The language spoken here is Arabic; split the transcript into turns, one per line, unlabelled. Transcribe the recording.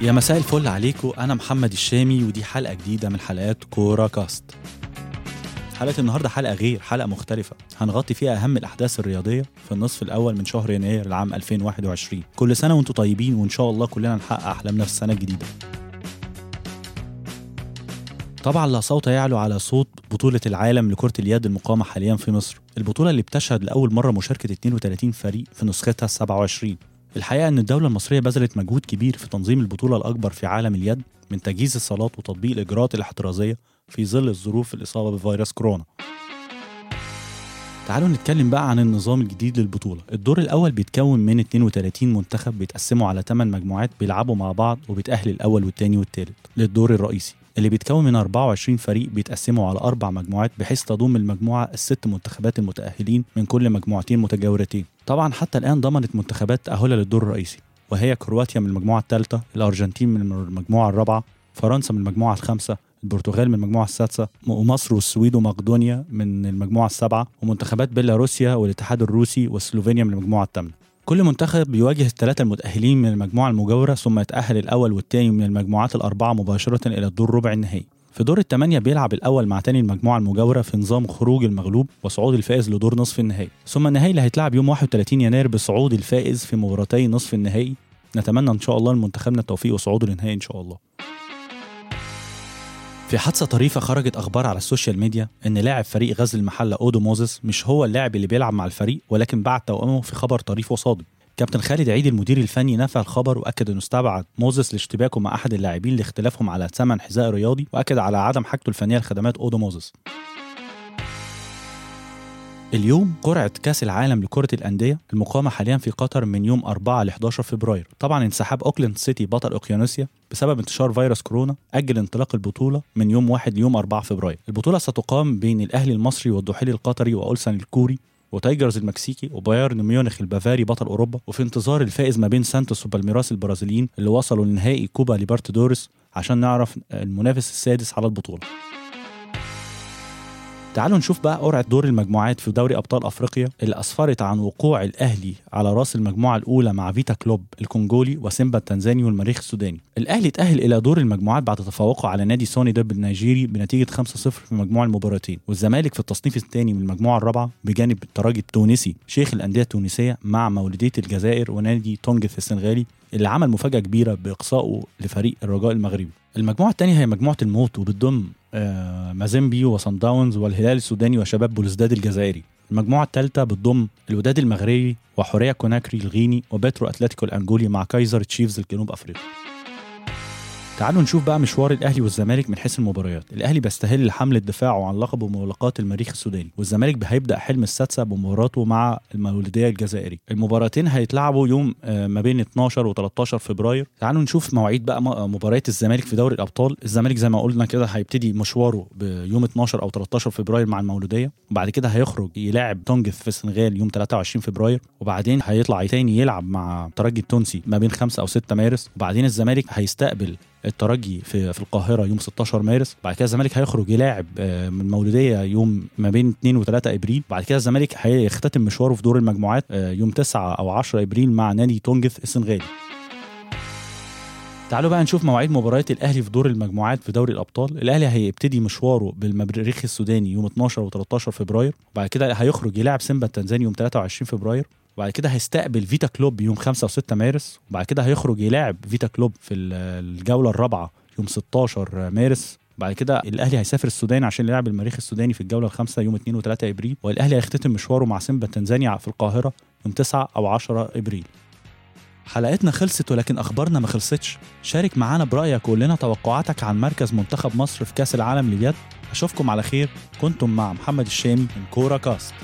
يا مساء الفل عليكم أنا محمد الشامي ودي حلقة جديدة من حلقات كوره كاست. حلقة النهارده حلقة غير حلقة مختلفة. هنغطي فيها أهم الأحداث الرياضية في النصف الأول من شهر يناير العام 2021 كل سنة وأنتم طيبين وإن شاء الله كلنا نحقق أحلامنا في السنة الجديدة. طبعا لا صوت يعلو على صوت بطولة العالم لكرة اليد المقامة حاليا في مصر. البطولة اللي بتشهد لأول مرة مشاركة 32 فريق في نسختها ال 27 الحقيقة أن الدولة المصرية بذلت مجهود كبير في تنظيم البطولة الأكبر في عالم اليد من تجهيز الصالات وتطبيق الإجراءات الاحترازية في ظل الظروف الإصابة بفيروس كورونا. تعالوا نتكلم بقى عن النظام الجديد للبطولة. الدور الأول بيتكون من 32 منتخب بيتقسموا على 8 مجموعات بيلعبوا مع بعض وبيتأهل الأول والتاني والتالت للدور الرئيسي. اللي بيتكون من 24 فريق بيتقسموا على أربع مجموعات بحيث تضم المجموعة الست منتخبات المتأهلين من كل مجموعتين متجاورتين. طبعا حتى الآن ضمنت منتخبات تأهلها للدور الرئيسي وهي كرواتيا من المجموعة الثالثة الأرجنتين من المجموعة الرابعة فرنسا من المجموعة الخامسة البرتغال من المجموعة السادسة ومصر والسويد ومقدونيا من المجموعة السابعة ومنتخبات بيلاروسيا والاتحاد الروسي وسلوفينيا من المجموعة الثامنة. كل منتخب بيواجه الثلاثة المتأهلين من المجموعة المجاورة ثم يتأهل الأول والثاني من المجموعات الأربعة مباشرة إلى الدور ربع النهائي. في دور الثمانية بيلعب الأول مع تاني المجموعة المجاورة في نظام خروج المغلوب وصعود الفائز لدور نصف النهائي. ثم النهائي اللي هيتلعب يوم 31 يناير بصعود الفائز في مباراتي نصف النهائي. نتمنى إن شاء الله لمنتخبنا التوفيق وصعوده للنهائي إن شاء الله. في حادثة طريفة خرجت أخبار على السوشيال ميديا إن لاعب فريق غزل المحلة أودو موزس مش هو اللاعب اللي بيلعب مع الفريق ولكن بعت توأمه في خبر طريف وصادم كابتن خالد عيد المدير الفني نفى الخبر وأكد إنه استبعد موزس لاشتباكه مع أحد اللاعبين لاختلافهم على ثمن حذاء رياضي وأكد على عدم حاجته الفنية لخدمات أودو موزس اليوم قرعة كأس العالم لكرة الأندية المقامة حاليا في قطر من يوم 4 ل 11 فبراير. طبعا انسحاب أوكلاند سيتي بطل أوقيانوسيا بسبب انتشار فيروس كورونا أجل انطلاق البطولة من يوم 1 ليوم 4 فبراير. البطولة ستقام بين الأهلي المصري والدحيل القطري وأولسان الكوري وتايجرز المكسيكي وبايرن ميونخ البافاري بطل أوروبا. وفي انتظار الفائز ما بين سانتوس وبالميراس البرازيليين اللي وصلوا لنهائي كوبا ليبرتادوريس عشان نعرف المنافس السادس على البطولة. تعالوا نشوف بقى قرعة دور المجموعات في دوري أبطال أفريقيا اللي أسفرت عن وقوع الأهلي على رأس المجموعة الأولى مع فيتا كلوب الكونجولي وسيمبا التنزاني والمريخ السوداني. الأهلي تأهل إلى دور المجموعات بعد تفوقه على نادي سوني دب النيجيري بنتيجة 5-0 في مجموع المباراتين، والزمالك في التصنيف الثاني من المجموعة الرابعة بجانب الترجي التونسي شيخ الأندية التونسية مع مولودية الجزائر ونادي تونجث السنغالي اللي عمل مفاجأة كبيرة بإقصائه لفريق الرجاء المغربي. المجموعة الثانية هي مجموعة الموت وبتضم مازيمبي وصن داونز والهلال السوداني وشباب بلوزداد الجزائري. المجموعة الثالثة بتضم الوداد المغربي وحورية كوناكري الغيني وبترو أتلتيكو الأنجولي مع كايزر تشيفز الجنوب أفريقيا. تعالوا نشوف بقى مشوار الأهلي والزمالك من حيث المباريات. الأهلي بيستهل حملة دفاعه عن لقبه ملاقات المريخ السوداني والزمالك هيبدا حلم السادسة بمباراته مع المولودية الجزائري. المباراتين هيتلعبوا يوم ما بين 12 و13 فبراير. تعالوا نشوف مواعيد بقى مباريات الزمالك في دوري الأبطال. الزمالك زي ما قلنا كده هيبتدي مشواره بيوم 12 أو 13 فبراير مع المولودية. وبعد كده هيخرج يلاعب تونجث في السنغال يوم 23 فبراير. وبعدين هيطلع تاني يلعب مع الترجي التونسي ما بين 5 أو 6 مارس. وبعدين الزمالك هيستقبل الترجي في في القاهرة يوم 16 مارس. بعد كده الزمالك هيخرج يلاعب من المولوديه يوم ما بين 2 و3 إبريل. بعد كده الزمالك هيختتم مشواره في دور المجموعات يوم 9 أو 10 إبريل مع نادي تونجث السنغالي. تعالوا بقى نشوف مواعيد مباريات الأهلي في دور المجموعات في دوري الأبطال. الأهلي هيبتدي مشواره بالمريخ السوداني يوم 12 و13 فبراير. وبعد كده هيخرج يلاعب سيمبا التنزاني يوم 23 فبراير. وبعد كده هيستقبل فيتا كلوب يوم 5 و6 مارس وبعد كده هيخرج يلاعب فيتا كلوب في الجولة الرابعة يوم 16 مارس. بعد كده الأهلي هيسافر السودان عشان يلعب المريخ السوداني في الجولة الخامسة يوم 2 و3 إبريل. والأهلي هيختتم مشواره مع سيمبا التنزاني في القاهرة يوم 9 أو 10 إبريل. حلقتنا خلصت ولكن أخبارنا ما خلصتش. شارك معانا برأيك وقول لنا توقعاتك عن مركز منتخب مصر في كأس العالم لليد. أشوفكم على خير. كنتم مع محمد الشامي من كوره كاست.